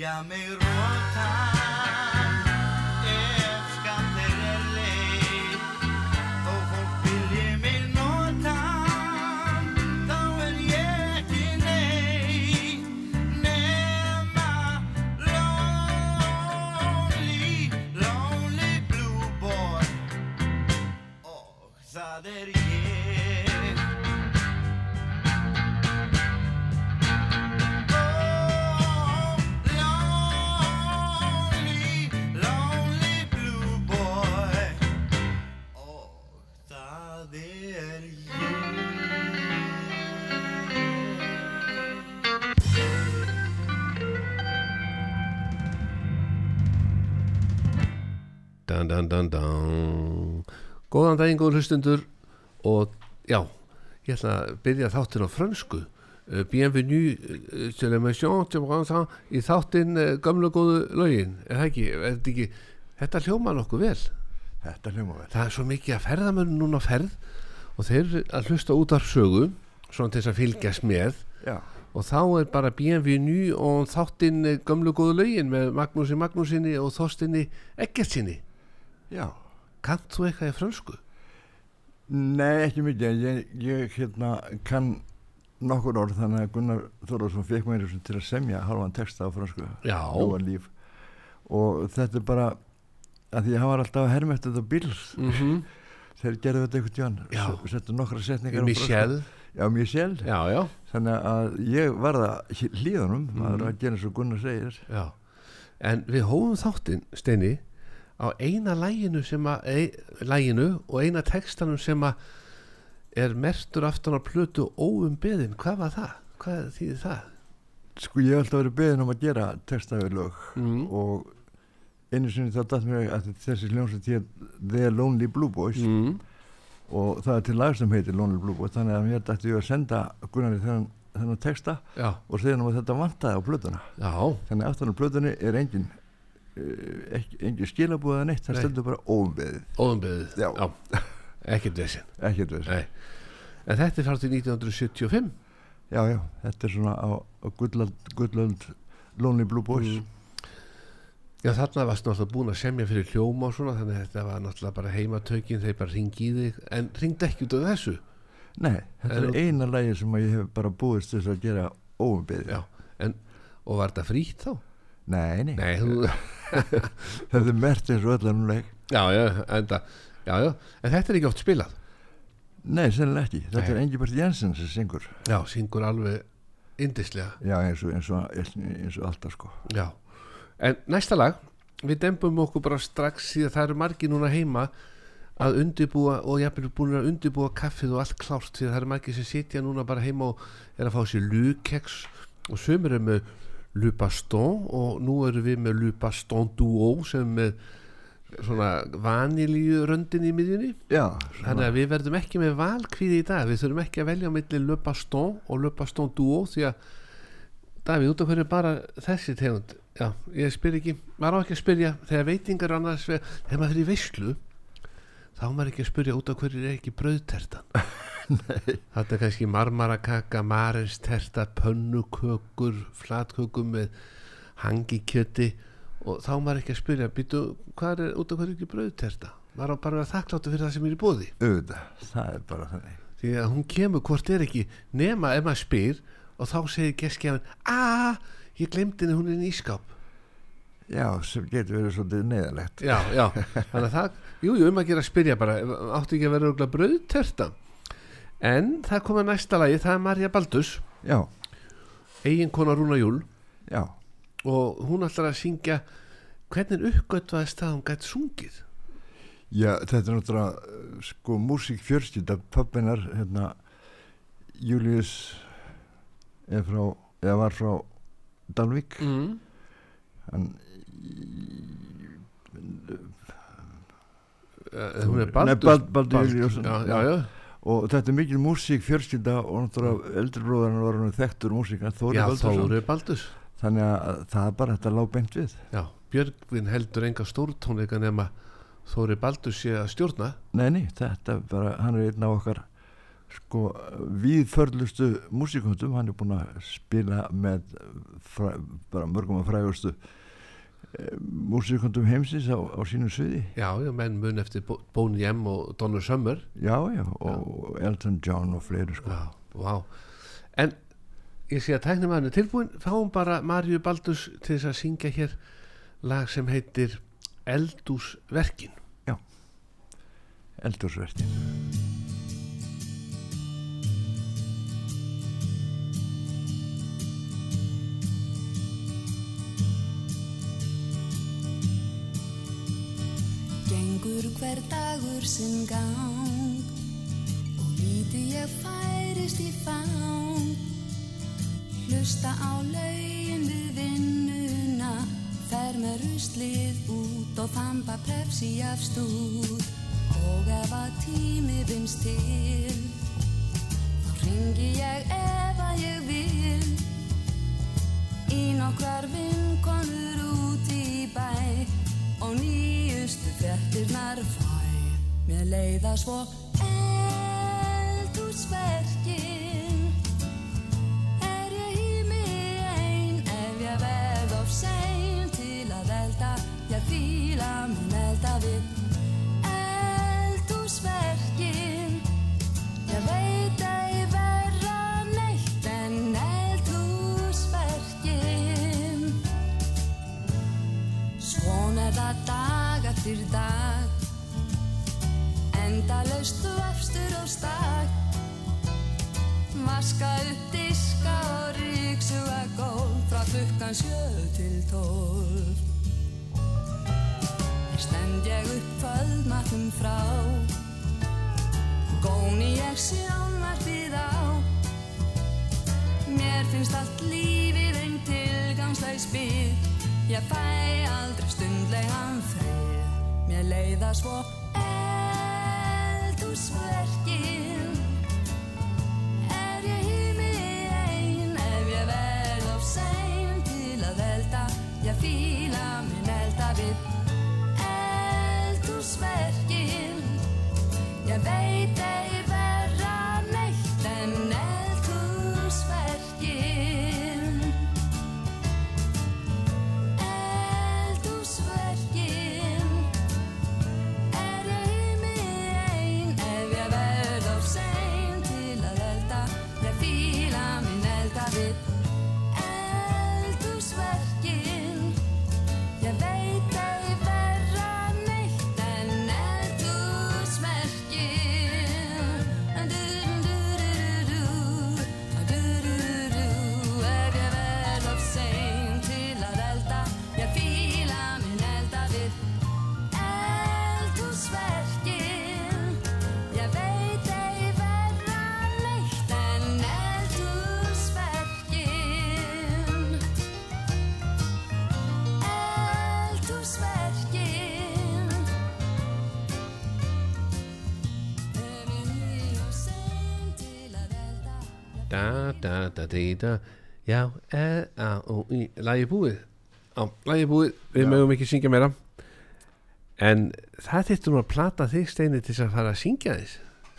vilja mig rota Ef skamt þeir er leið. Þó fólk vilji mig nota Þá er ég ekki nei. Nema Lonely, lonely blue boy. Og það er ég Dan, dan. Góðan daginn, góður hlustundur og já, ég ætla að byrja þáttin á frönsku. Uh, Bienvenue uh, sur l'émission de Branson í þáttin uh, gamla góðu lögin. Er það ekki, er þetta ekki þetta hljóma nokkuð vel? Þetta hljóma vel. það er svo mikið að ferðamenn núna ferð og þeir að hlusta út af sögu svona til þess að fylgjast með. Já, og þá er bara Bienvenue og þáttinn gamla góðu lögin með Magnúsi Magnúsinni og Þorstinni Eggertsinni já. Kannt þú eitthvað í frönsku? Nei, ekki mikið, ég, ég hérna kann nokkur orð þannig að Gunnar Þorvarsson fekk mér til að semja halvan texta á fransku. Og þetta er bara, að því að hann var alltaf að herma eftir þetta bíl. Mm -hmm. Þeir gerðu þetta einhvern tíðan. Settu nokkra setningar fransku. Já, Michel. Já, já, Þannig að ég varða hlýðunum, Mhm. maður að gera eins og Gunnar segir. já En við hófum þáttinn, Steini á eina læginu sem að e, læginu og eina textanum sem að er mertur aftan á plötu óum beðin, hvað var það? Hvað þýðir það? Sko, ég hef alltaf verið beðin um að gera texta við lög. Mm. og einu sinni þá datt mér að þessi hljómsveit hér The Lonely Blue Boys Mm. og það er til lag sem heitir Lonely Blue Boys þannig að mér dætti ég að senda Gunnari þennan, þennan texta Já, og segja hann að þetta vantaði á plötuna já, þannig aftan á plötunni er engin ekki, engin skilabúða neitt það Nei. stendur bara óumbeðið óum beðið Já. ekkert vesinn ekkert Nei. En þetta er frá til 1975 já já, þetta er svona á, á gullöld, gullöld Lonely Blue Boys Mm. Já, þarna varst náttúrulega búin að semja fyrir hljóma og svona, þannig að þetta var náttúrulega bara heimatökin, þeir bara ringi í þig, en ringdi ekki út af þessu. nei, þetta En- er eina lagi sem ég hef bara búist þess að gera óumbeðið Já, en, og var þetta frítt þá? nei, nei, Nei, þú, þetta er mert eins og öllan leik já, já, enda, já, já, en þetta er ekki oft spilað. Nei, sennilega ekki. Þetta Nei. er Engibert Jensen sem syngur. Já, syngur alveg indislega, Já, eins og, eins og, eins og alltaf sko. já. En næsta lag, við dembum okkur bara strax síðan það eru margir núna heima að undibúa og ég er búin að undibúa kaffið og allt klárt því að það eru margir sem sitja núna bara heima og er að fá sér lukeks og sömur er með lupaston og nú eru við með lupaston duo sem með svona vanilíu röndin í miðjunni. Já, þannig að við verðum ekki með valkvíði í dag. Við þurfum ekki að velja á milli lupaston og lupaston duo því að Davíð, út af hverju bara þessi tegund? Já, ég spyr ekki maður á ekki að spyrja þegar veitingar annars þegar maður fyrir í veislu þá á maður ekki að spyrja út af hverju er ekki brauðtertan. Þetta er kannski marmarakaka marinsterta, pönnukökur flatkökur með hangikjöti og þá á maður ekki að spyrja býtu, hvað er út af hverju er ekki brauðterta? Maður á bara að þakkláttu fyrir það sem er í bóði auðvitað, það er bara þannig. Því að hún kemur hvort er ekki nema ef maður spyr og þá segir geskjafin að ég glemdi henni hún er í ískáp já, sem getur verið svolítið neðalegt já, já, þannig að það jú, jú, um að gera að spyrja bara áttu ekki að vera örugglega brauðterta? En það kom að næsta lagi, það er Marja Baldus já, eiginkona Rúna Júl. Já, og hún ætlar að syngja hvernig uppgötvaðist það hún gætt sungið? Já þetta er náttúrulega sko músík fjörskylda pappinar hérna Július eða var frá Dalvík. Mm. hann hún er Baldur. Já, og þetta er mikil músík fjörskylda og náttúrulega eldri bróðarinn var hann þekktur músík Þóri já Baldursson. Þóri Baldus þannig að það er bara þetta lág beint við. Já, Björgvin heldur enga stórtónleika nema Þóri Baldus sé að stjórna. Nei, nei, þetta er bara, hann er einn af okkar sko viðförlustu músíkundum, hann er búin að spila með fræ, bara mörgum að frægustu músíkundum heimsins á, á sínu sviði. Já, já, menn mun eftir Bo- Boney M og Donna Summer. Já, já, og Elton John og fleiri sko. Já, vá. En ég sé að tæknum hann er tilbúin fáum bara Marju Baldus til þess að syngja hér lag sem heitir Eldúsverkin Eldursvertin Gengur hver dagur sinn gang. Og lítið ég færist í fang. Hlusta á laugin við vinnuna. Fer með ruslið út og þamba pepsi af stúr og ef að tími vinst til þá ringi ég ef að ég vil. Í nokkrar vinkonur út í bæ og nýjustu fréttirnar fæ. Mér leiða svo eldúsverkin er ég í mig ein? Ef ég verð of sein til að elda ég fíla mun elda við eldúsverkin ég eftir dag. Endalaust vefstur og stak Vaska upp diska og ríksuga gólf Frá klukkan sjö til tólf. Stend ég upp kvöldmatnum frá. Góni ég sjónvarpið á. Mér finnst allt lífið einn tilgangsleis bíð Ég fæ aldrei stundlegan frið Mér leiða svo eldúsverkin Er ég í mig ein? Ef ég verð of sein til að elda Ég fíla minn elda við eldúsverkin Ég veit ei já, a, o, í lagi búið Já, lagi búið, við Já. mögum ekki syngja meira En það nú að plata þig steini til þess að fara að syngja þess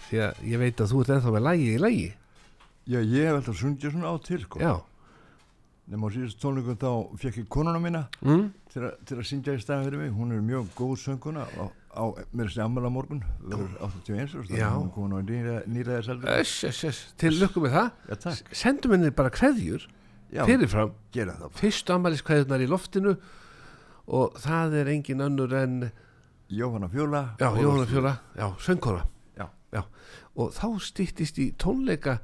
Því að ég veit að þú ert ennþá með lagi í lagi Já, ég hef alltaf sungið svona á til sko. Já, Nefnum á síðust tónleikum þá fekk ég konuna mína mm? til, a, til að syngja í staðan fyrir mig. Hún er mjög góð sönguna á, á mér sem ammala morgun, verður 81 árs, Já. hún kom á nýra, nýraðis aldur. öss, öss, öss Til lukku með það Já. Sendum henni bara kveðjur fyrirfram gera það. Fyrstu ammælis kveðjurnar í loftinu Og það er engin önnur en Jóhanna Fjóla. Já, Jóhanna Fjóla, já, söngkona Já. Og þá stýttist í tónleika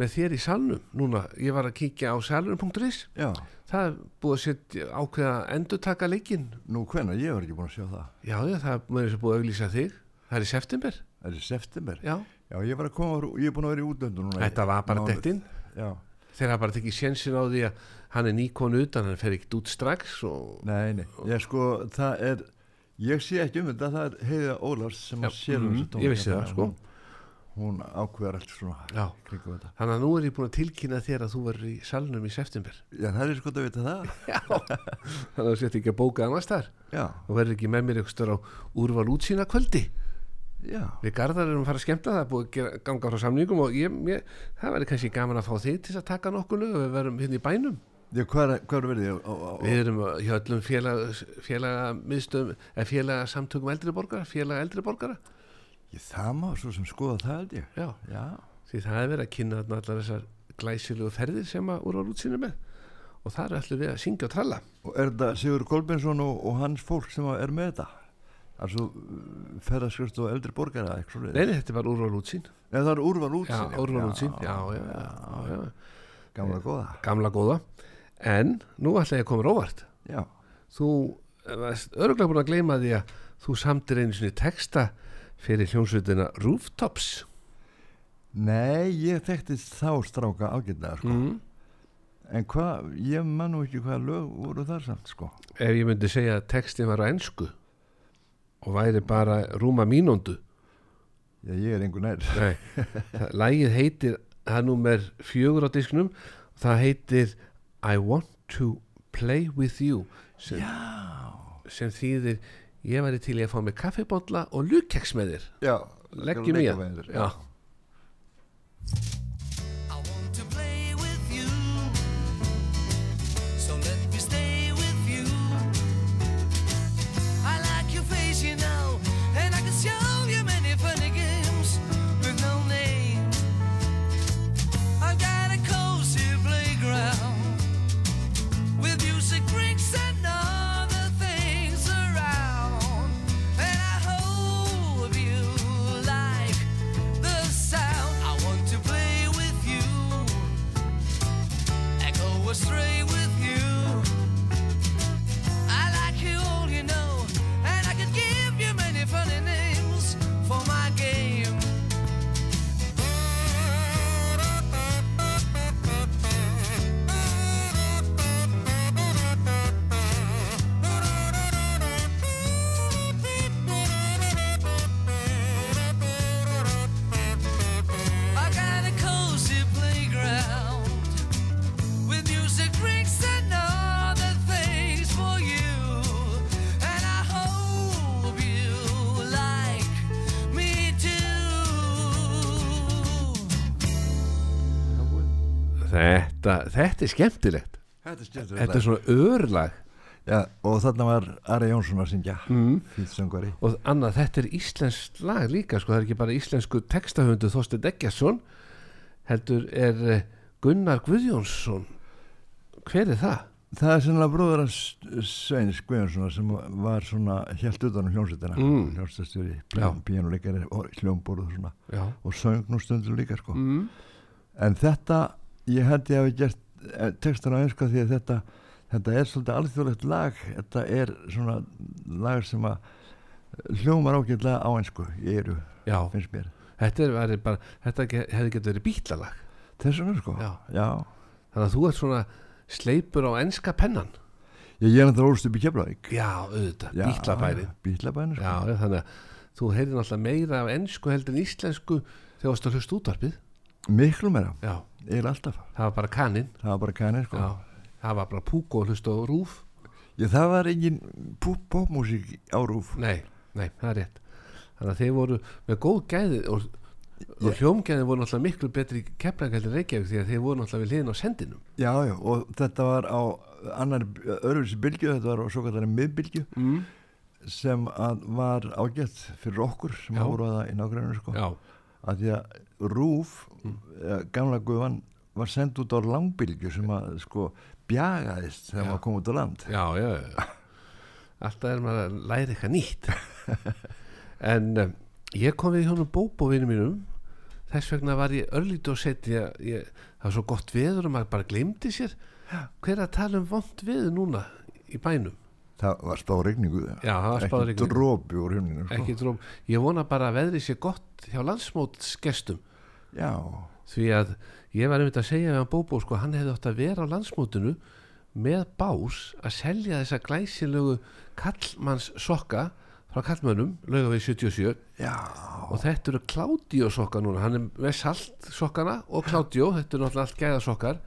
með þér í salnum Núna, ég var að kíkja á salnum.is Já, Það er búið að setja ákveða endurtaka leikinn nú hvenna, ég var ekki búin að sjá það. Já, já, það er búið að auglýsa þig. Það er í september. Það er í september. Já, Já, ég koma, ég er búin að vera í útlöndu núna. þetta var bara dettinn Þeir hafa bara tekið sjensin á því að hann er nýkonu utan, hann fer ekkert út strax og nei, nei, ég sko, það er, ég sé ekki um þetta, það er Heiða Ólafs sem Já, að sér um þessu ég vissi það, að sko. Hún, ákveðar allt svona kringum þetta. þannig að nú er ég búin að tilkynna þér að þú verður í salnum í september. Já, það er sko að vita það. Þannig að þú sett ekki að bóka annars þar Já, og verður ekki með mér eitthvað á úrval útsýna kvöldi. Já, Við Garðar erum að fara að skemmta það búið að gera, ganga frá samningum og ég, ég, það verður kannski gaman að fá þig til að taka nokkuð lög og við verðum hérna í bænum. Já, hvað er, hvað er verið? Á, á, á, Við erum hjá öllum félag, miðstöðum, eða félaga samtökum eldri borgara, félaga eldri borgara ég, það má svo sem skoða það held ég. Já, Já, því það er verið að kynna allar þessar glæsilegu ferðir sem að úrval útsýna með. Og það er allir við að syngja og tralla. Og er þetta Sigur Kolbensson og, og hans fólk sem er með þetta? Altså, ferðarskjöst og eldri borgara, Nei, þetta er bara úrval útsýn Nei, það er úrval Já, útsýn. úrval útsýn, já, já, já, já, já. Gamla góða. Gamla góða. En nú ætla ég að koma róvart Já, Þú varst örgulega búin að gleyma því að þú samtir einu sinni texta fyrir hljómsveitina Rooftops nei, ég þekkti þá stráka ágætlega, sko. mm. En hvað, ég man nú ekki hvað lög voru þar samt, sko. Ef ég myndi segja að textin var á ensku og væri bara rúma mínúndu Já, ég er einhver nær. Lagið heitir það er númer fjögur á disknum það heitir I want to play with you sem, sem þýðir ég væri til í að fá mig kaffibotla og lukkeks með þér. Leggjum í leika Þetta, þetta er skemmtilegt Þetta er skemmtilegt. Þetta er svona örlag Já, og þarna var Ari Jónsson að syngja, mm. og annað þetta er íslenskt lag líka sko, það er ekki bara íslensku textahöndu Þorstein Eggjarsson heldur er eh, Gunnar Guðjónsson hver er það? Það er sennilega bróður að Sveins Guðjónsson sem var svona helt utan um hljómsveitina, Mm. hljómsveitstjóri, Já. píjánuleikari og hljómborð og svona Já. og stundum líka sko. Mm. En þetta, ég held ég hafi gert eh, textan á einska því að þetta, þetta er svolítið alþjóðlegt lag, þetta er svona lag sem að hljómar ágætlega á einsku í eru, Já, finnst mér. þetta er, bara, þetta hefði getur verið bítlalag Þess vegna sko, Já. já. þannig að þú ert svona sleipur á enska pennan Ég, ég er náttúrulega ólst upp í Keflavík. Já, auðvitað, bítlabærin Bítlabærin sko. Já, já, þannig að þú heyrðir náttúrulega meira af ensku heldur en íslensku þegar þú varst að hlusta útvarpið Miklu meira, Já, er alltaf. það var bara kaninn Það var bara kanið sko. Það var bara púk og hlusta á rúf Já, það var engin pop- popmúsík á rúf nei, nei, það er rétt þannig að þeir voru með góð gæði og, og hljómgæði voru náttúrulega miklu betri Keflavík Reykjavík því að þeir voru náttúrulega við hliðin á sendinum Já, já, og þetta var á annar öðruvísi bylgju, þetta var á svo kallar miðbylgju mm. sem að var ágætt fyrir okkur sem Já. voru það í nágræninu sko já, að því að rúf Mm. mm. gamla guðan var sendt út á langbylgju sem að sko bjagaðist þegar maður kom út á land já, já, já. alltaf er maður að læra eitthvað nýtt en um, ég kom við hjónum bóbóvinum mínum þess vegna var ég örlítið og ég, það var svo gott veður og maður bara glemdi sér hver er að tala um vond veður núna í bænum það var spá regningu Já, það var spáð ekki drópi úr himninu sko. ekki dróm, ég vona bara að veðri sé gott hjá landsmótsgestum. Já, því að ég var einmitt að segja hann Bóbó sko, hann hefði átt að vera á landsmótinu með bás að selja þessa glæsilegu kallmanns sokka frá kallmönnum, laugavegi 77 já. Og þetta eru Claudio sokka núna. Hann er með salt sokkana og Claudio þetta eru náttúrulega allt gæða sokkar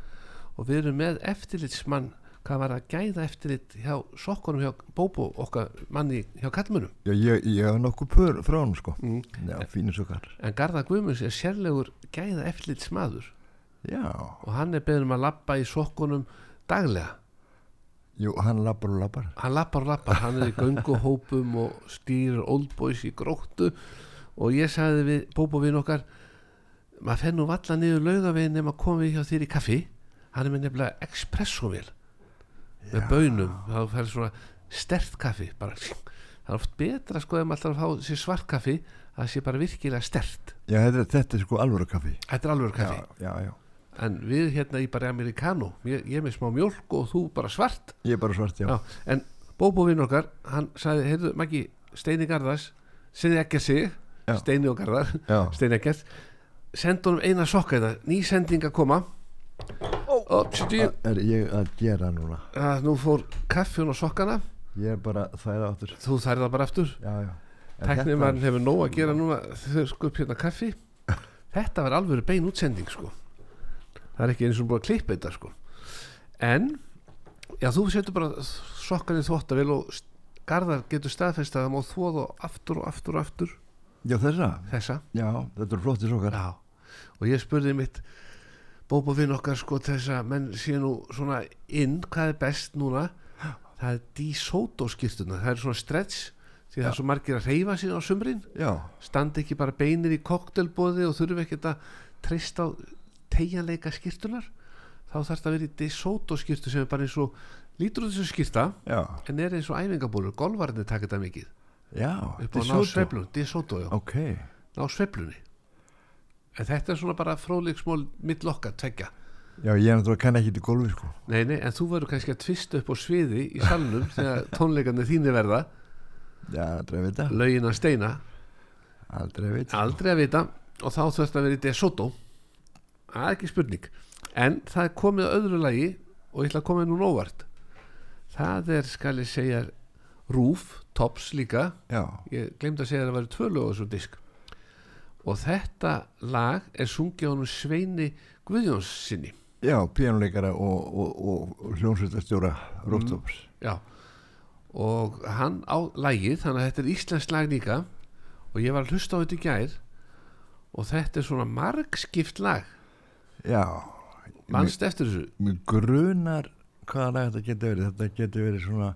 og við erum með eftirlitsmann hvað var að gæða eftirlit hjá sokkunum hjá Bóbó okkar manni hjá kallmönnum já, ég, ég hef nokkuð pör frá hann sko. Mm. já, fínir svo kar en Garðar Guðmunds er sérlegur gæða eftirlitsmaður. Já, og hann er beðin um að lappa í sokkunum daglega. Jú, hann lappar og lappar. Hann lappar og lappar, hann er í gönguhópum og stýrir old boys í gróttu. Og ég sagði við bóbovinn okkar maður fer nú valla niður laugavegin nema komið hjá þér í kaffi. Hann er með nefnilega espressovél með bönum, þá fer svona stert kaffi bara, það er oft betra sko ef maður að fá sér svart kaffi að það sé bara virkilega stert já, þetta, er- þetta er sko alvöru kaffi. Þetta er alveg kaffi. já, já, en við hérna í bara amerikano ég, ég er með smá mjólk og þú bara svart. Ég er bara svart, já, en bóbóvinn okkar hann sagði, heyrðu Maggi, Steini Garðars Steini Já. Steini og Garðar. Steini Ekkert senda honum eina sokka þetta, ný sending að koma Hvað er ég að gera núna? Að nú fór kaffjón og sokkana. Ég er bara þæra áttur þú þærði það bara aftur. Þetta- mann hefur nóg að gera núna. Þau sko upp hérna kaffi. Þetta var alveg bein útsending sko. Það er ekki eins og búið að klippa þetta sko. En já þú setur bara sokkan í þvottavél og Garðar getur staðfest að það má þvoða aftur og aftur og aftur. Já, þessa, þessa. Já, þetta er flotti sokkar. Já. og ég spurði mitt bóbovinn okkar sko þess að menn sé nú svona inn hvað er best núna? Það er DeSoto skýrtuna það er svona stretch því það er svo margir að reyfa sín á sumrin. Já, standa ekki bara beinir í koktelbóði og þurfi ekkert að treysta á tegjanleika skýrtunar þá þarf það að vera í DeSoto skýrtu sem er bara eins og lítur út þessu skýrta já, en er eins og æfingabólur, golvarnir taka þetta mikið. Já já, ok, ná sveiflunni en þetta er svona bara fróðleiksmól mitt lokka, tveggja. Já, ég er náttúrulega kann ekki til golfi sko. Nei, nei, en þú verður kannski að tvista upp á sviði í salnum þegar tónleikarnir þínir verða. Já, aldrei að vita. Lögin að steina, aldrei að vita. Aldrei að vita. Og þá þurft að vera í DeSoto. Það er ekki spurning. En það er komið að öðru lagi og ég ætla að koma nú óvart. Það er, skal ég segja Rúf, Tops líka. Já, ég glemd að segja að það væri tvö lög á þessum disk og þetta lag er sungið á honum Sveini Guðjóns sinni. Já, píanuleikara og, og, og, og hljómsveitastjóra Róftops já. Og hann á lagið þannig að þetta er íslensk lag líka og ég var að hlusta á þetta í gær og þetta er svona margskipt lag. Já, mannst eftir þessu? mér grunar hvaða lag þetta getur verið. Þetta getur verið svona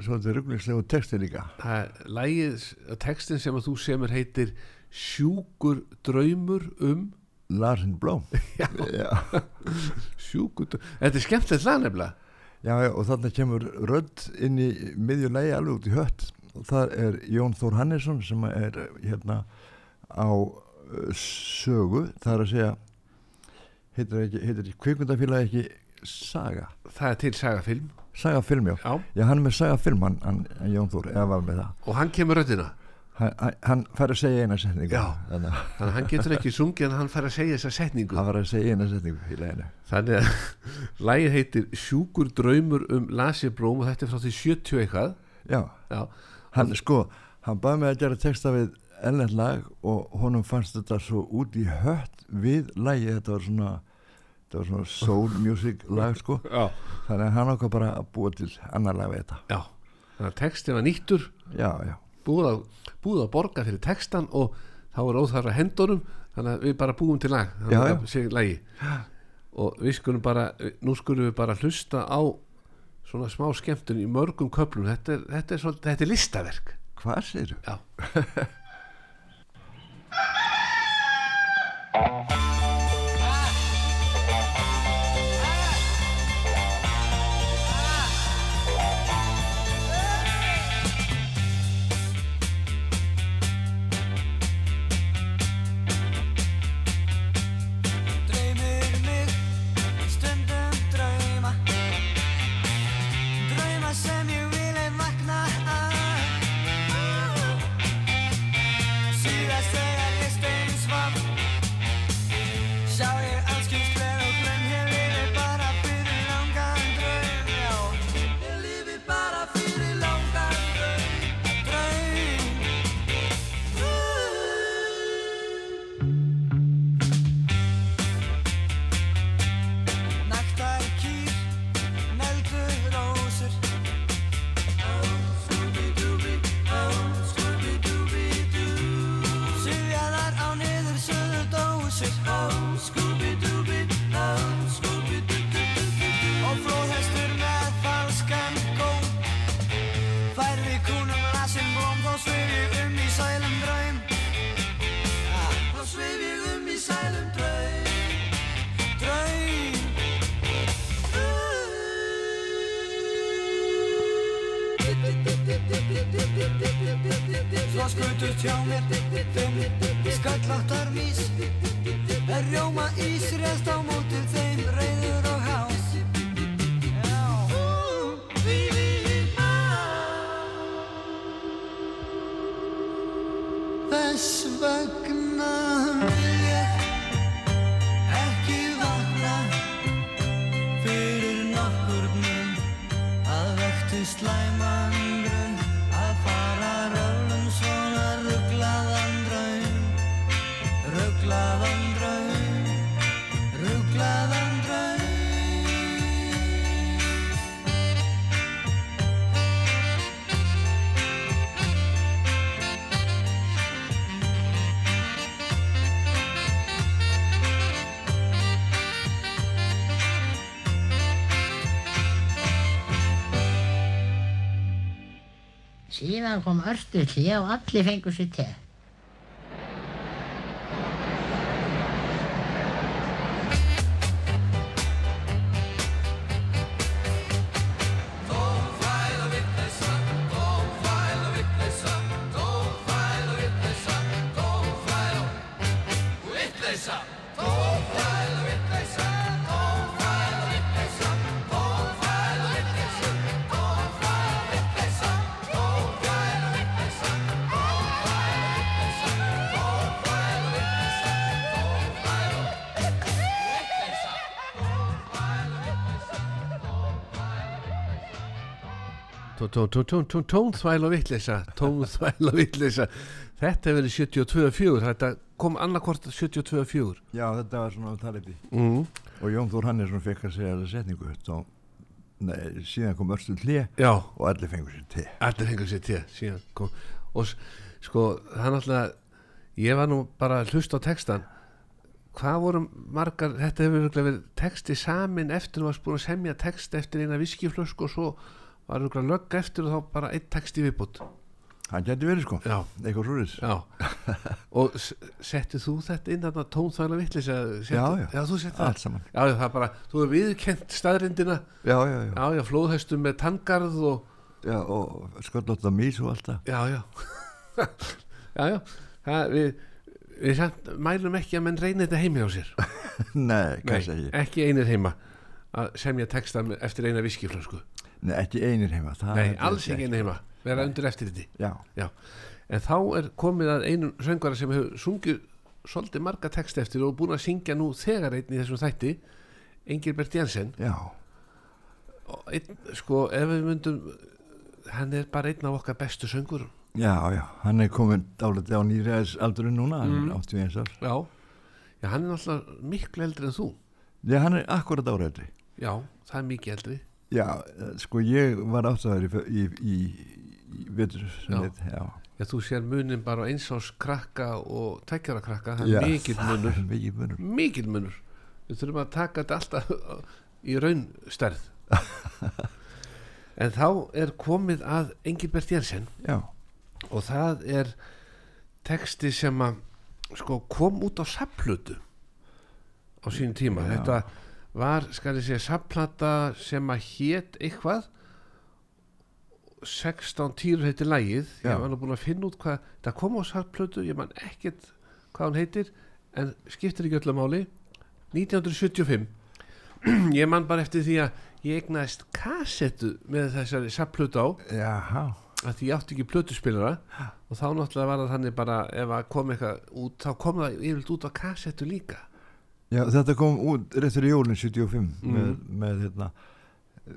svolítið rugglingslegu texti líka. Það er lagið, textin sem að þú semur heitir sjúkur draumur um Larsen Blóm. Sjúkur draumur þetta er skemmtilegt lag nefnilega. Já, og þarna kemur rödd inn í miðjulegi alveg út í hött. Og það er Jón Þór Hannesson sem er eh, hérna á uh, sögu, það er að segja heitir, ekki, heitir kvikmyndafélagi ekki Saga? Það er til sagafilm Saga film, já, já. já hann er með Saga film hann, hann, hann Jón Þór, eða var með það. Og hann kemur röddina hann, hann, fær að segja eina setningu. Já. þannig að hann getur ekki sungið en hann fær að segja þessa setningu. Hann var að segja eina setningu í leginu þannig að lagið heitir sjúkur draumur um Lasibróm og þetta er frá því 70 eitthvað. Já, já, hann sko hann baði mig að gera texta við ennlend lag og honum fannst þetta svo út í hött við lagi þetta var svona þetta var svona soul music lag sko. Já, þannig að hann okkar bara að búa til annar lag við þetta. Já. Þannig að textin var nýttur. Já, já, búið að, búið að borga fyrir textan og þá er óþarra hendunum þannig að við bara búum til lag og við skulum bara nú skulum við bara hlusta á svona smá skemmtun í mörgum köflum. Þetta er, þetta er, svolítið, þetta er listaverk. Hvað segir já, Skalláttar mís Er rjóma ís Síðan kom örstu hlið og allir fengur sér te. Tónþvæl og vitleisa tónþvæl og vitleisa þetta hefur verið 72-4 þetta kom annarkvort 72-4 já, þetta var svona að upp í mm. og Jón Þór Hannesson fekk að segja þessa setningu. Þá, nei, síðan kom örstu hlje já, og allir fengur sér te. Allir fengur sér kom og sko, hann alltaf ég var nú bara að hlusta á textan hvað voru margar þetta hefur verið texti samin eftir þú varst búin að semja text eftir eina viskiflösk og svo var örugglega lögg eftir og þá bara einn texti viðbútt hann geti verið sko, já, eitthvað já. Og settið þú þetta inn þarna tónþvæla vittlis já, já, já, þú sett það. Allt saman. Já, það er bara, þú hefur viðkent staðrindina já, já, já, já, já, flóðhestum með tangarð og já og sköllótt að mís og allt það. Já, já. Já, já, það, við við samt mælum ekki að menn reynir þetta heimi á sér. Nei, segi ég ekki. einir heima að semja texta eftir eina viskiflösku nei, ekki einir heima það nei, alls ekki einir heima, vera undir eftir þetta já, en þá er komið að einum söngvara sem hefur sungið svolítið marga text eftir og búin að syngja nú þegar einn í þessum þætti Engilbert Jensen. Já, og einn, sko, ef við myndum hann er bara einn af okkar bestu söngur já, já hann er komin dálítið á nýræðis aldurinn núna hann Mm. er 81 ár. Já, já, hann er náttúrulega miklu eldri en þú. Já, hann er akkurat ára eldri. Já, það er mikið eldri Já, eh, sko ég var áttæður í, í, í, sem Já. já. þú sér munin bara eins ás krakka og tækjara krakka, það er mikill það munur munur. Mikill munur. Við þurfum að taka þetta alltaf í raunstærð. En þá er komið að Engilbert Jensen Já, og það er texti sem að sko, kom út á sapplötu á sínum tíma. Já. þetta var, skal ég segja, sapplata sem að hét eitthvað. 16 týrur heitir lægið ég var nú búin að finna út hvað það kom á sapplötu, ég man ekkert hvað hún heitir en skiptir ekki öllu máli. 1975 ég man bara eftir því að ég egnaðist kassettu með þessari sapplötu á. Jaha. Að því ég átti ekki plötuspilara og þá náttúrulega var það þannig bara ef að kom eitthvað út þá kom það yfirleitt út á kassettu líka Já, þetta kom út rétt fyrir jólinn 75 Mm. með, með, hérna,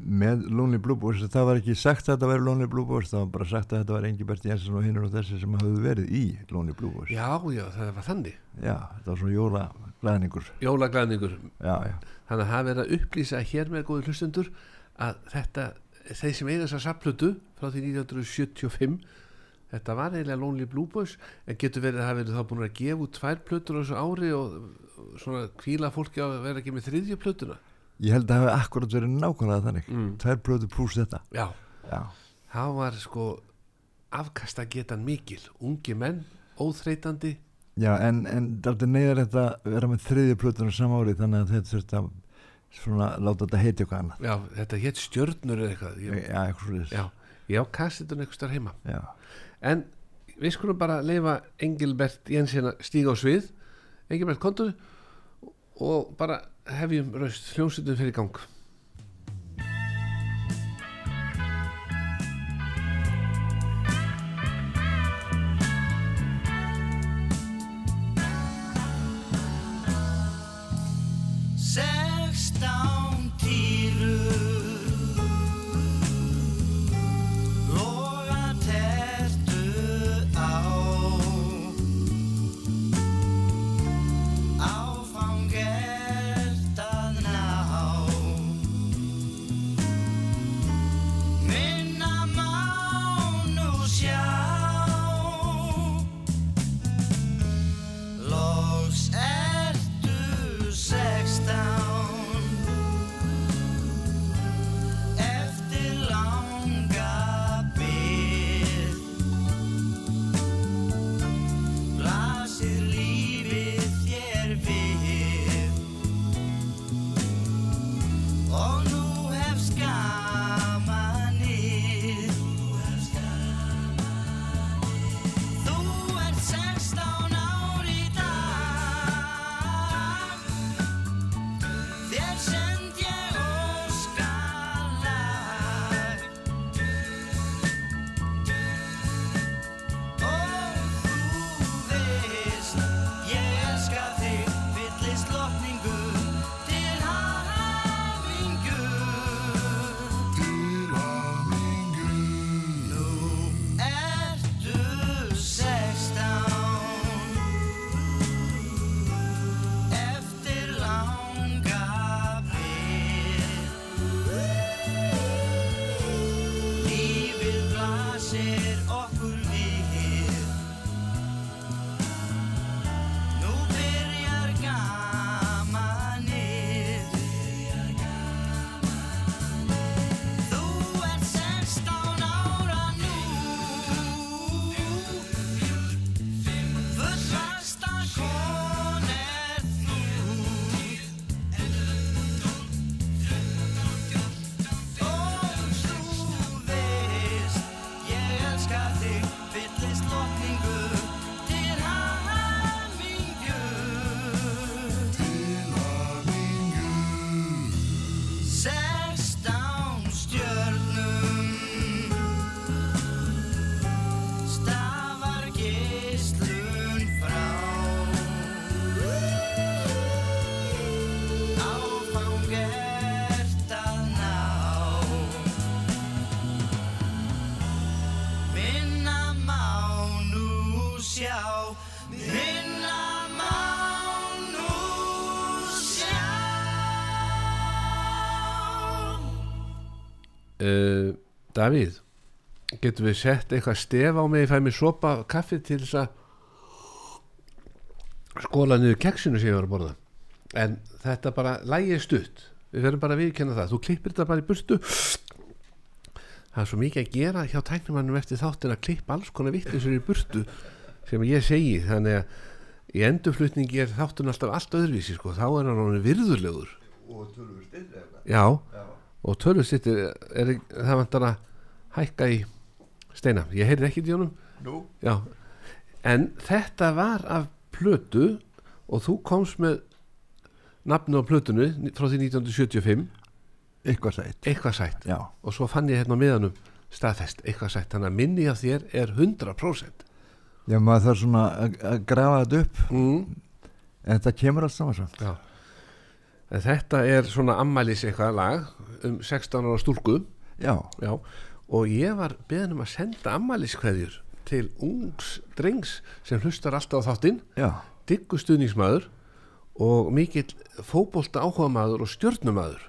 með Lonely Blue Boys. Það var ekki sagt að þetta væri Lonely Blue Boys það var bara sagt að þetta var Engibert Jensen og hinnur og þessi sem hafðu verið í Lonely Blue Boys. Já, já, það var þannig. Já, þetta var svona jólaglæðningur jólaglæðningur, þannig að það verið að upplýsa hér með góði hlustundur að þetta, þeir sem eiga þessa sapplötu frá því 1975 þetta var eiginlega Lonely Blue Boys en getur verið að það verið þá búin að gefa út tvær plötur á þessu ári og svona kvíla fólki að vera ekki með þriðju plötuna? Ég held að það hefði akkurat verið nákvæmlega þannig. Mm. Tvær plötu pluss þetta. Já, Já, það var sko afkasta getan mikil. Ungi menn, óþreytandi. Já en, en þetta neyðar þetta vera með þriðju plötuna sama ári þannig að þetta þurfti að svona láta þetta heiti eitthvað annað. Já, þetta hétt stjörnur eða eitthvað. Ég, Já, eitthvað svo já, ég á kassetun eitthvað starf heima. Já. en við skulum bara leifa Engilbert Jensen að stíga á svið Engilbert kontur og bara hefjum raust hljómsveitum fyrir gang uh, Davíð getum við sett eitthvað stef á mig? Ég fæ mér sopa kaffi til þess að skóla niður keksinu sem ég var að borða. En þetta bara lægið stutt. Við verðum bara að viðkenna það. Þú klippir þetta bara í burtu. Það er svo mikið að gera hjá tæknumannum eftir þáttin að klippa alls konar vittisur í burtu sem ég segi. Þannig að í endurflutningi er þáttun alltaf allt öðruvísi sko. þá er hann virðulegur. Og tölur styrri eitthvað já, og tölvustittir er, það vantar að hækka í steina, ég heyrði ekki í honum. Já, en þetta var af plötu og þú komst með nafnu á plötunu frá því 1975 eitthvað sætt. Eitthvað sætt. Og svo fann ég hérna á miðanum staðfest eitthvað sætt, þannig að minni af þér er 100% já maður þarf svona að- grafa þetta upp. Mm. en þetta kemur allt saman samt. Já en þetta er svona ammælis eitthvað lag um 16 ára stúlku. Já, Já, og ég var beðin um að senda ammæliskveðjur til ungs drengs sem hlustar alltaf á þáttinn, já, diggu stuðningsmaður og mikill fótbolta áhuga maður og stjörnumadur.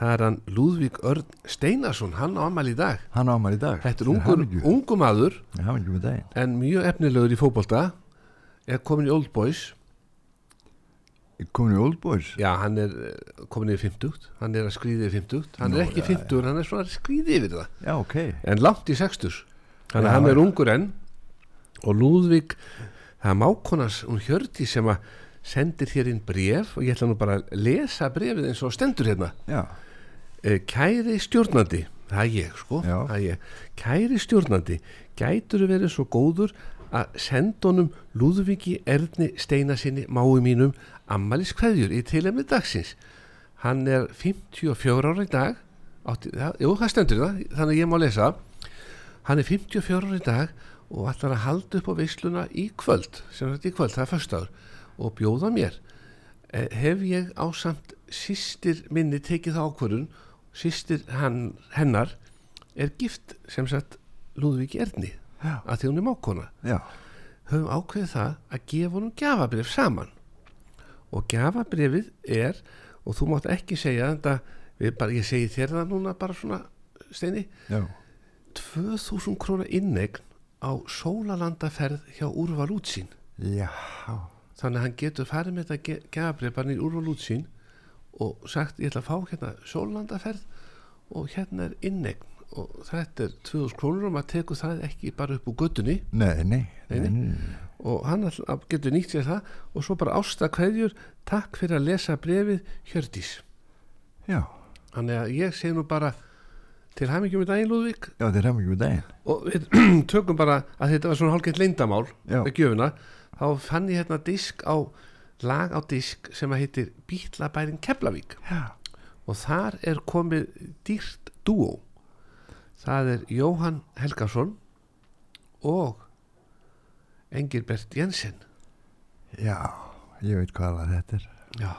Það er hann Lúðvík Örn Steinarsson, hann á ammæli í dag. hann ámar í dag. Þetta er ungur, ungu maður. Ég hafa ekki með daginn. En mjög efnilegur í fótbolta, er komin í Old Boys. Komin í Old Boys. Já, hann er eh, komin yfir 50, hann er að skrýði yfir 50, hann Nú, er ekki já, 50, hann er svona að skrýði yfir það. já, ok. En langt í 60 þannig Já, að hann er ungur enn. Og Lúðvík það er mákonas, hún Hjördi sem að sendir hér inn bref og ég ætla nú bara að lesa brefið eins og stendur hérna. Já, Eh, kæri stjórnandi. Það er ég sko. Er ég. kæri stjórnandi gætur verið svo góður að senda honum Lúðvíki Erni Steinasinni mái mínum ammælis kveðjur í tilefni dagsins. Hann er 54 ára í dag. Átti, það, jú það stendur það þannig að ég má lesa. Hann er 54 ára í dag og ætlar að halda upp á veisluna í kvöld sem þetta í kvöld, það er föstaður og bjóða mér. Eh, hef ég ásamt sýstir minni tekið það ákvörðun sýstir hennar er gift sem sagt Lúðvík Erni já, að því hún er mákona já. Höfum ákveðið það að gefa honum gjafabrif saman og gjafabrifið er og þú mátt ekki segja bara, ég segi þér það núna bara svona steini. Já, 2000 krónar innegn á sólalandaferð hjá Úrval útsýn þannig að hann getur farið með þetta gjafabrif bara í Úrval útsýn og sagt ég ætla að fá hérna sólalandaferð og hérna er innegn. Og þetta er 2000 krónur og maður tekur það ekki bara upp úr göttunni nei, nei, Nei, nei. Og hann getur nýtt sér það. Og svo bara ásta kveðjur takk fyrir að lesa brefið Hjördís. Já, þannig að ég segi nú bara til hæmingjum í daginn Lúðvík. Já, hafa ekki með daginn. Og við tökum bara að þetta var svona hálfgeitt leyndamál Já. með gjöfuna þá fann ég hérna disk á lag á disk sem að heitir Bítlabærin Keflavík. Já, og þar er komið dýrt dúó. Það er Jóhann Helgason og Engilbert Jensen. Já ég veit hvað lag þetta er. Já,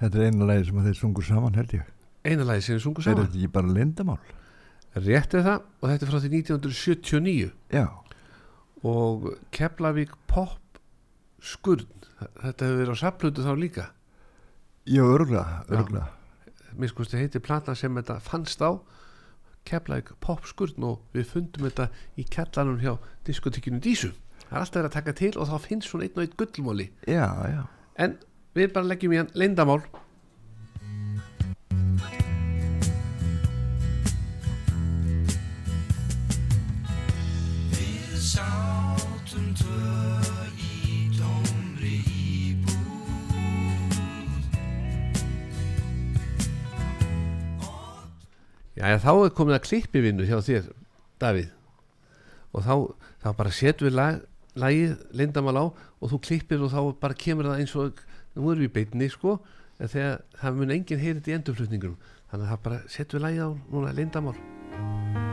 þetta er eina lagi sem þeir sungur saman held ég. Eina lagi sem við sungum er saman. þetta ekki bara lindamál rétt er það og þetta er frá því 1979 já, og Keflavík Pop Skurn þetta hefur verið á sapplötu þá líka. Já, örgla, Já. örgla mér skusti heiti plata sem þetta fannst á Keflavík Pop Skurn og við fundum þetta í kellanum hjá diskotekinu Dísu það er alltaf verið að taka til og þá finnst svona einn og einn gullmóli já, já, en við bara leggjum í hann leyndamál Við sátum tvö í tómri íbúð. Já, þá er komið að klippi vinnu hjá þér, Davíð. Og þá, þá bara setjum við lag, lagið leyndamál á og þú klippir og þá bara kemur það eins og nú erum við í beinni sko en þegar það mun enginn heyrið í endurflutningunum. Þannig að það bara setjum við lagið á núna leyndamál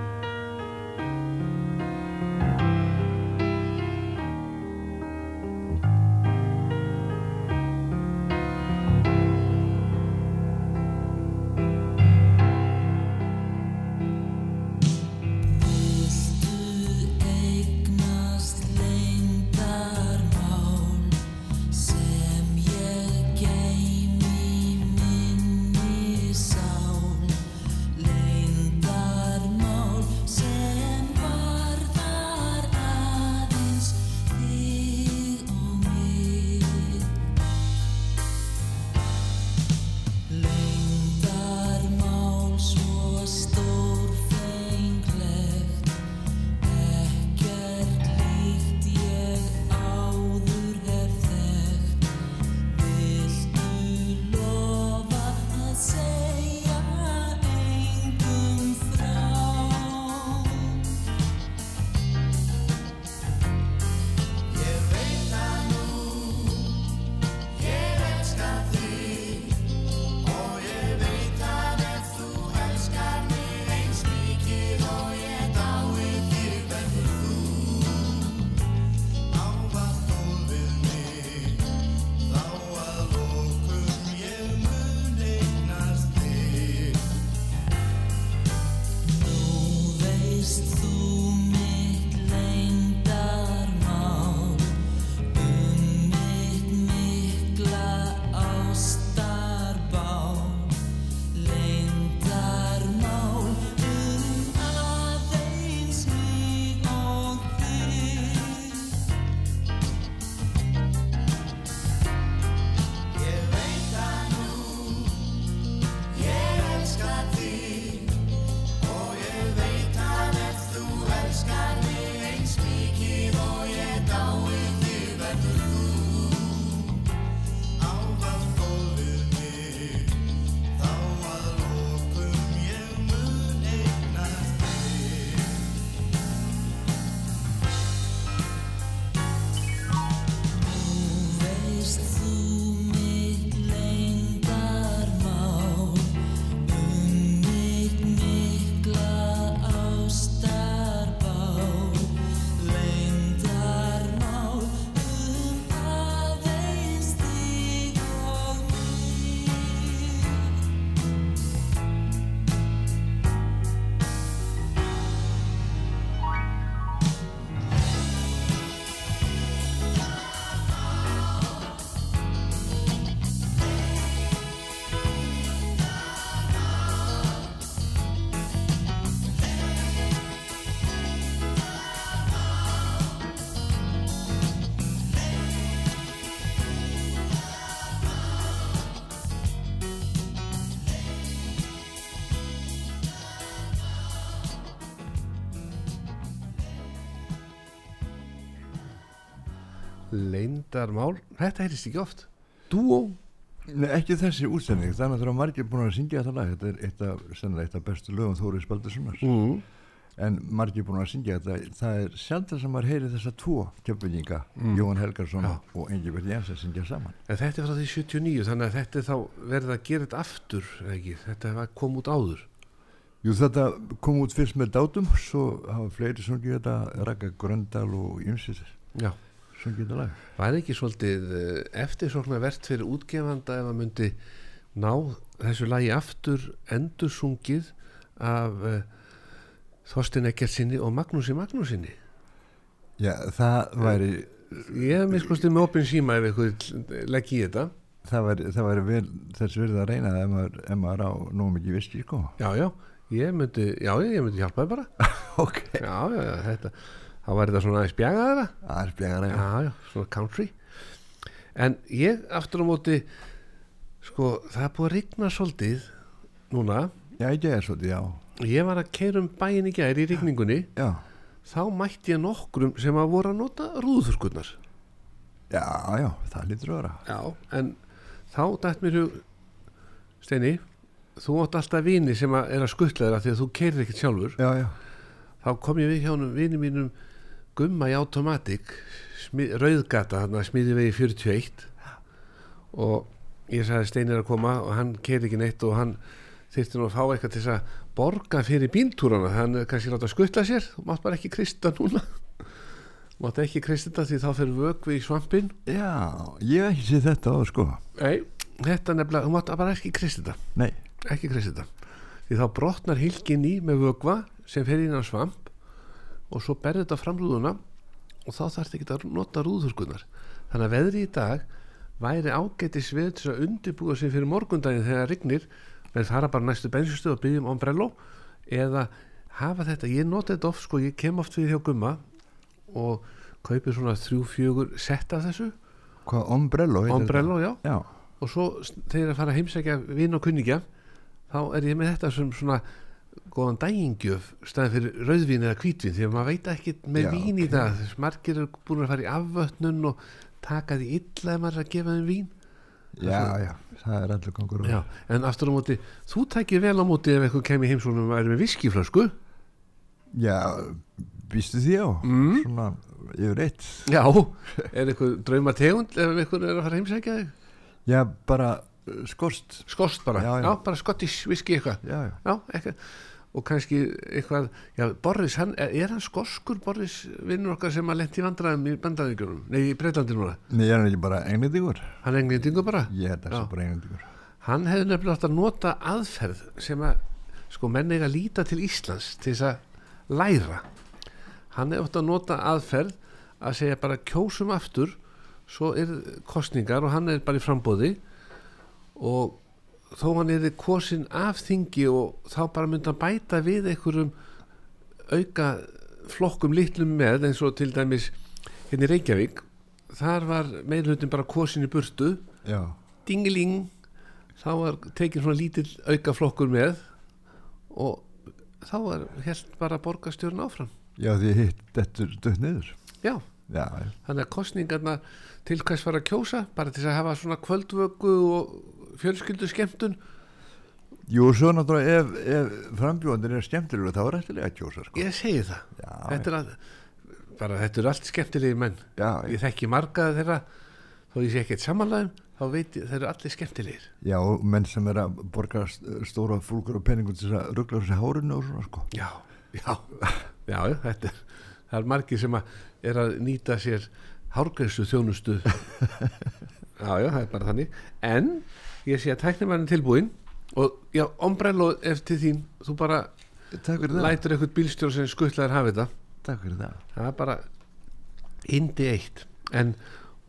Leindarmál, þetta heyrist ekki oft. Dúó. Nei, ekki þessi útsending, þannig að það er margir búin að syngja þetta lag, þetta er eitt af, sennilega eitt af bestu lögum Þóri Spaldurssonar, mm. en margir búin að syngja þetta, það er sjálf sem maður heyri þessa tvo kjöpbygginga, Mm. Jóhann Helgarsson Já. og Engibert Jensen syngja saman. En þetta er frá því 79 þannig að þetta þá verið að gera þetta aftur ekki, þetta kom út áður. Jú, þetta kom út fyrst með dátum, svo hafa fleiri sungið þetta, Raka Gröndal og Ymsir Já, sungið þetta lag. var ekki svolítið eftirsokna verðt fyrir útgefanda ef að myndi ná þessu lagi aftur endursungið af uh, Þorstin Eggertsinni og Magnúsi Magnúsinni Já, það væri, Ég hef miskostið með opin síma ef eitthvað legg í þetta það væri, það væri vel, þess verið að reyna það ef maður, ef maður á nóg mikið viski, sko. Já, já, ég myndi, já, ég myndi hjálpa þér bara ok. Já, já, já, þetta þá væri þetta svona aðeins bjagað þeirra Það er spjagar að já, já, svona country. En ég aftur á móti sko, það er búið að rigna svolítið núna. Já, ekki er svolítið, já. ég var að keira um bæin í gær í rigningunni. Já, þá mætti ég nokkrum sem að voru að nota rúðurkurnar. Já, já, það lítur að vera. já, en þá dætt mér hug Steini þú átt alltaf vini sem að er að skuttla þeirra því að þú keirir ekkert sjálfur. Já, já, þá kom ég við hjá honum vini mínum gumma í automatik rauðgata hann að smiði vegi 41 og ég sagði Steinir að koma og hann keir ekki neitt og hann þyrfti nú að fá eitthvað til þess að borga fyrir bíltúrana. Hann er kannski láta skuttla sér þú mátt bara ekki krista núna. Mátt ekki krista þetta því þá fyrir vögvi í svampin já, ég hef ekki séð þetta á, sko. nei, þetta nefnilega, þú mátt bara ekki krista þetta. Nei, ekki krista þetta. Því þá brotnar hilkin í með vögva sem fer inn á svamp og svo berði þetta fram rúðuna og þá þarf þetta ekki að nota rúðurkunar þannig að veðri í dag væri ágætis við til að undirbúa sig fyrir morgundaginn þegar rignir. Menn fara bara næstu bensinstöð og byggjum ombrello eða hafa þetta. Ég nota þetta oft sko, ég kem oft við hjá gumma og kaupi svona þrjú, fjögur sett af þessu. Hvað, ombrello? ombrello, já? Já, og svo þegar ég fara að heimsækja vinn og kunningja þá er ég með þetta sem svona góðan dæingjöf staðin fyrir rauðvín eða hvítvín því að maður veit ekki með Já, vín í ok. það margir eru búin að fara í afvötnun og taka því illa ef maður er að gefa þeim vín já, já, það er allir gangur. Já, en aftur á móti, þú tækir vel á móti ef eitthvað kemur heimsónum og er með viskiflösku Já, býstu því á? Mm. Svona yfir eitt. Já, er eitthvað drauma tegund ef eitthvað er að fara að heimsækja þig Já, bara skorst. skost bara, Já, já, já. bara skottish viski eitthvað Já, já. eitthvað og kannski eitthvað, já, Boris hann, er, er hann skoskur Boris vinnur okkar sem að lendi vandræðum í bandaðingunum, nei, í Breitlandi núna Nei, er hann ekki bara englendingur. hann er englendingur bara, Ég held að það sé bara englendingur. hann hefði nefnilega átt að nota aðferð sem að sko menn eiga að líta til Íslands til þess að læra hann hefði átt að nota aðferð að segja bara kjósum aftur svo er kostningar og hann er bara í frambóði og þó hann er kosin af þingi og þá bara myndi hann bæta við einhverjum auka flokkum litlum með eins og til dæmis hérna í Reykjavík. Þar var meðlutin bara kosin í burtu. Já, dingiling þá var tekin svona lítill auka flokkur með og þá var helt bara borgarstjórn áfram. Já því hitt dettur dött niður. já, Já, já. þannig að kostningarna til hvers var að kjósa bara til að hafa svona kvöldvöku og fjölskyldu skemmtun Jú, svo náttúrulega ef, ef frambjóðandir er skemmtilega þá er eftirlega að kjósa, sko. ég segi það, Já, þetta er, að, bara, þetta er allt skemmtilegi menn. Já, ég þekki margaði þeirra þó ég sé ekkert samanlæðum þá veit ég þeir eru allir skemmtilegir. Já, menn sem er að borga st- stóra fúlgur og penningun til þess að ruggla þessi hárinu og svona, sko. já, já, já, þetta er, það er margir sem að er að nýta sér hárgræsu þjónustu já, já, það er bara þannig. En ég sé að tæknimann er tilbúinn og já, ombrello eftir þín. Þú bara það. lætur eitthvað bílstjór sem skuttlaðir hafi þetta. Takk fyrir það. það er bara indi eitt. En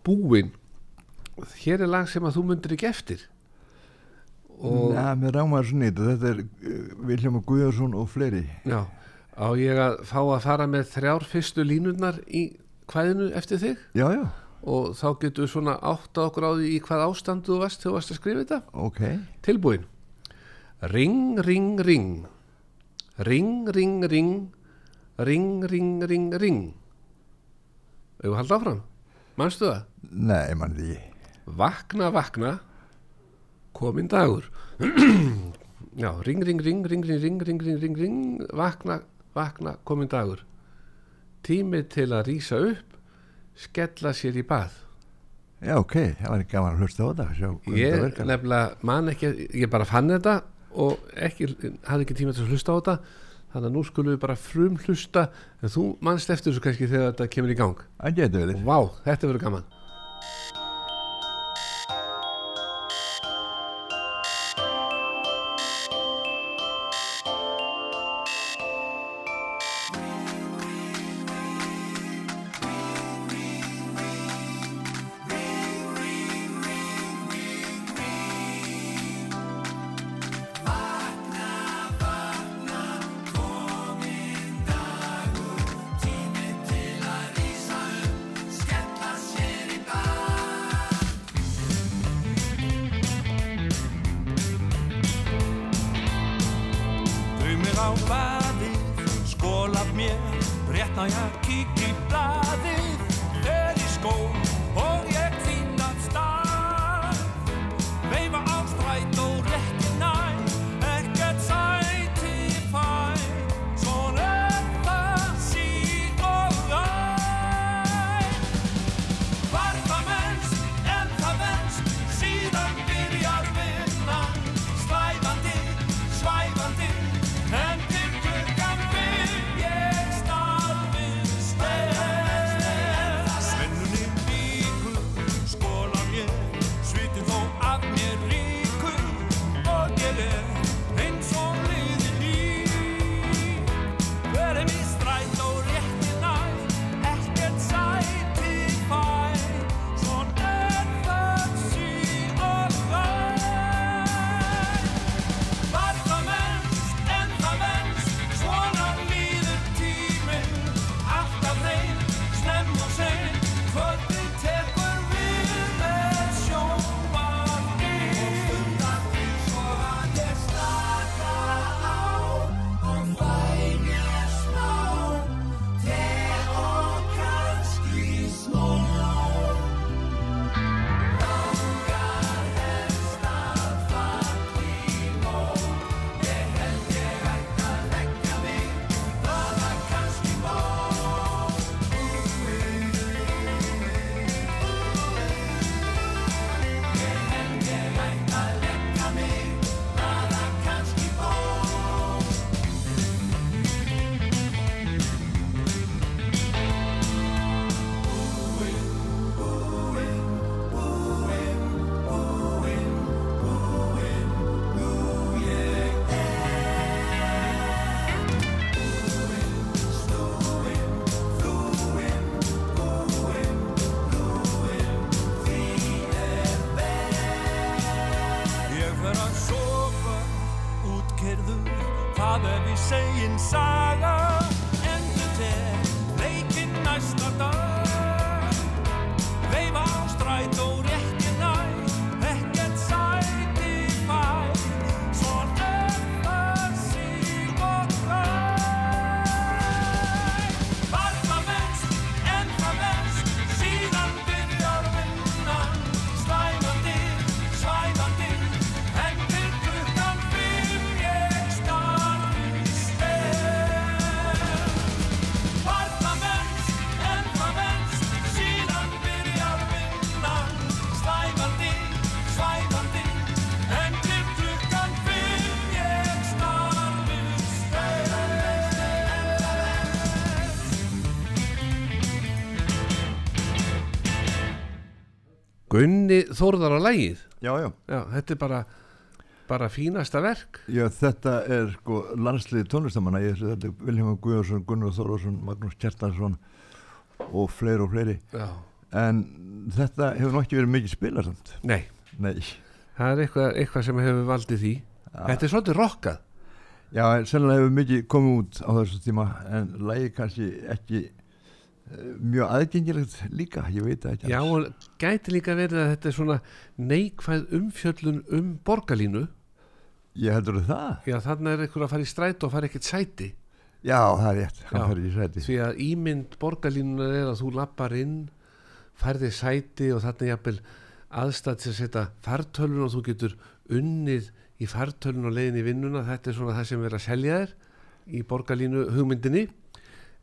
búinn hér er lag sem að þú myndir ekki eftir. Og Já, mér rámaður svo nýtt þetta. Er uh, Viljum Guðjórsson og fleiri. Já, á ég að fá að fara með þrjár fyrstu línurnar í kvæðinu eftir þig? Já, já, og þá getur við svona átt á gráði í hvað ástandu þú varst þegar þú varst að skrifa þetta. Okay. tilbúin. Ring, ring, ring. Ring, ring, ring. Ring, ring, ring, ring. Hefur haldið áfram? Mannstu það? Nei, mann því vakna, vakna. Komin dagur. Já, ring, ring, ring ring, ring, ring, ring, ring, ring vakna, vakna komin dagur. Tími til að rýsa upp. Skella sér í bað. Já, ok, það var gaman að hlusta á þetta Ég nefnilega man ekki Ég bara fann þetta og ekki, hafði ekki tíma til að hlusta á þetta Þannig að nú skulum við bara frum hlusta En þú manst eftir þessu kannski þegar þetta kemur í gang. Það getur verið. Vá, þetta verður gaman á baðið, skólað mér, rétt ná ég að kíkja Gunni Þórðar á lægið Já, já, Já, þetta er bara bara fínasta verk. Já, þetta er sko landsliði tónlistamanna ég, þetta er Vilhelm Guðjónsson, Gunnar Þorvarsson Magnús Kjartansson og fleiri og fleiri. Já. en þetta hefur nú ekki verið mikið spilað samt Nei, Nei, það er eitthvað, eitthvað sem hefur valdið því. Þetta er svolítið rokkað já, en sennilega hefur mikið komið út á þessu tíma en lægi kannski ekki mjög aðgengilegt líka, ég veit það ekki Já, og gæti líka verið að þetta er svona neikvæð umfjöllun um borgarlínu. Ég heldur það? Já, þarna er einhver að fara í stræt og fara ekkert sæti. Já, það er rétt, hann fær í sæti. Því að ímynd borgarlínunar er að þú lappar inn færði sæti og þarna jafnvel aðstæð til að setja fartölun og þú getur unnið í fartölun og leiðin í vinnuna. Þetta er svona það sem er að selja þér í borgarlínu hugmyndinni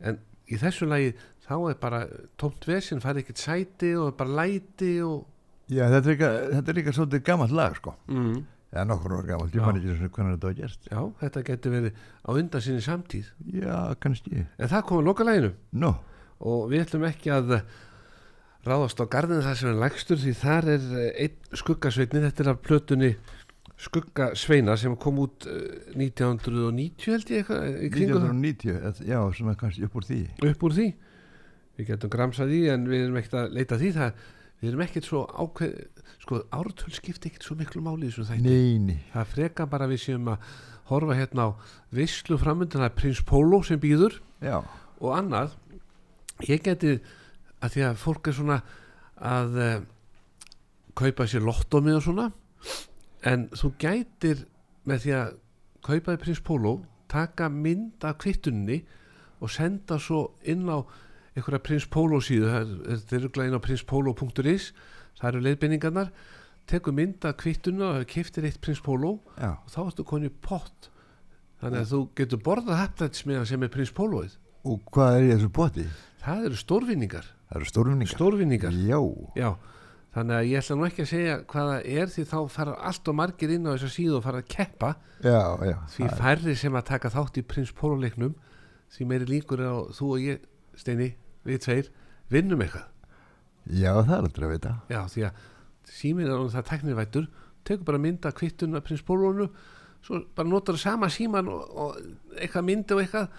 en í þessu lagi þá er bara tómt vesinn, færði ekkert sæti og er bara læti og Já, þetta er líka, þetta er líka svolítið gammalt lag sko. Mm. eða nokkur var gammalt, ég man ekki svona hvernig þetta var gert. Já, þetta getur verið á undan sinni samtíð. Já, kannski. En það komið lokalæginu Nó, og við ætlum ekki að ráðast á garðinu það sem er lægstur því þar er eh, einn skuggasveitni. Þetta er af plötunni skuggasveina sem kom út eh, 1990 held ég eitthvað í kringu það. 1990 eð- Já, svona kannski upp úr því. Upp úr því við getum gramsað því en við erum ekkert að leita því. Það við erum ekkert svo ákveð sko ártöl skipti ekkert svo miklu máli í þessum þætti. Það freka bara við séum að horfa hérna á það er Prins Pólo sem býður. Já, og annað ég geti að því að fólk er svona að uh, kaupa sér lottómið og svona en þú gætir með því að kaupa þér prins Pólo taka mynd af kvittunni og senda svo inn á einhverja prins Pólo síðu þetta er glæðin á prinspolo.is það eru leiðbendingarnar tekur mynd af kvittunni og kiftir eitt prins Pólo og þá ertu konið pott. Þannig að þú getur borðað hattlætsmiðan sem er prins Pólóið og hvað er í þessu bóti? það eru stórvinningar. Það eru stórvinningar. Stórvinningar, Já, já. Þannig að ég ætla nú ekki að segja hvað það er því þá fara allt og margir inn á þessa síðu og fara að keppa. Já, því færri sem að taka þátt í prins Póluleiknum því meiri líkur er á þú og ég Steini, við tveir vinnum eitthvað, Já, það er aldrei að vita. Já því að síminn er orðinn það teknirvættur tekur bara mynda kvittun af prins Pólunu svo bara notar sama síman og, og eitthvað myndi og eitthvað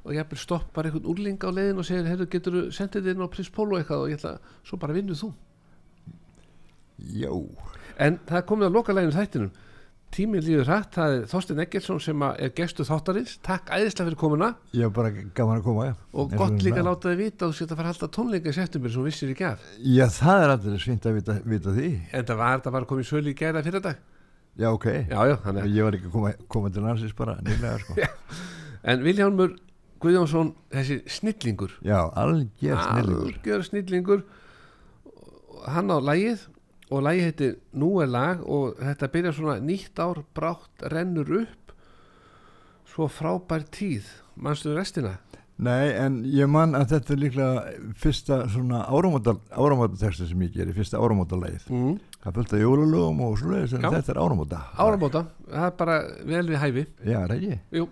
og ég stoppar einhvern úrling á leiðin og segir, herru, getur þú sendið þér inn á prins Pólu eitthvað? Og ég ætla, svo bara vinnu þú. Já, En það komið að loka læginu þættinum Tíminn líður hrætt, það er Þorstein Eggertsson sem er gestu þáttarins. Takk æðislega fyrir komuna. Ég er bara gaman að koma ja. og gott líka að láta þið vita að þú setja að fara að halda tónleika í september sem þú vissir ekki af Já, það er aldrei svint að vita, vita því. En það var þetta bara komið sölu í gæra fyrir dag Já, ok. Já, já, Ég var ekki koma, koma til landsins bara nýlega sko. En Viljámur Guðjónsson, þessi snillingur. Já, algjör snillingur. Algjör snillingur. Hann á lægið og lægið heitir Nú er lag og þetta byrjar svona nýtt ár brátt rennur upp svo frábær tíð manstu restina? Nei, en ég man að þetta er líklega fyrsta svona áramótateksta sem ég geri, fyrsta áramótalægið. Mm. Það fylgta jólalögum og svoleiðis en Já. þetta er áramóta. Áramóta, það er bara vel við hæfi Já, er það ekki? Jú,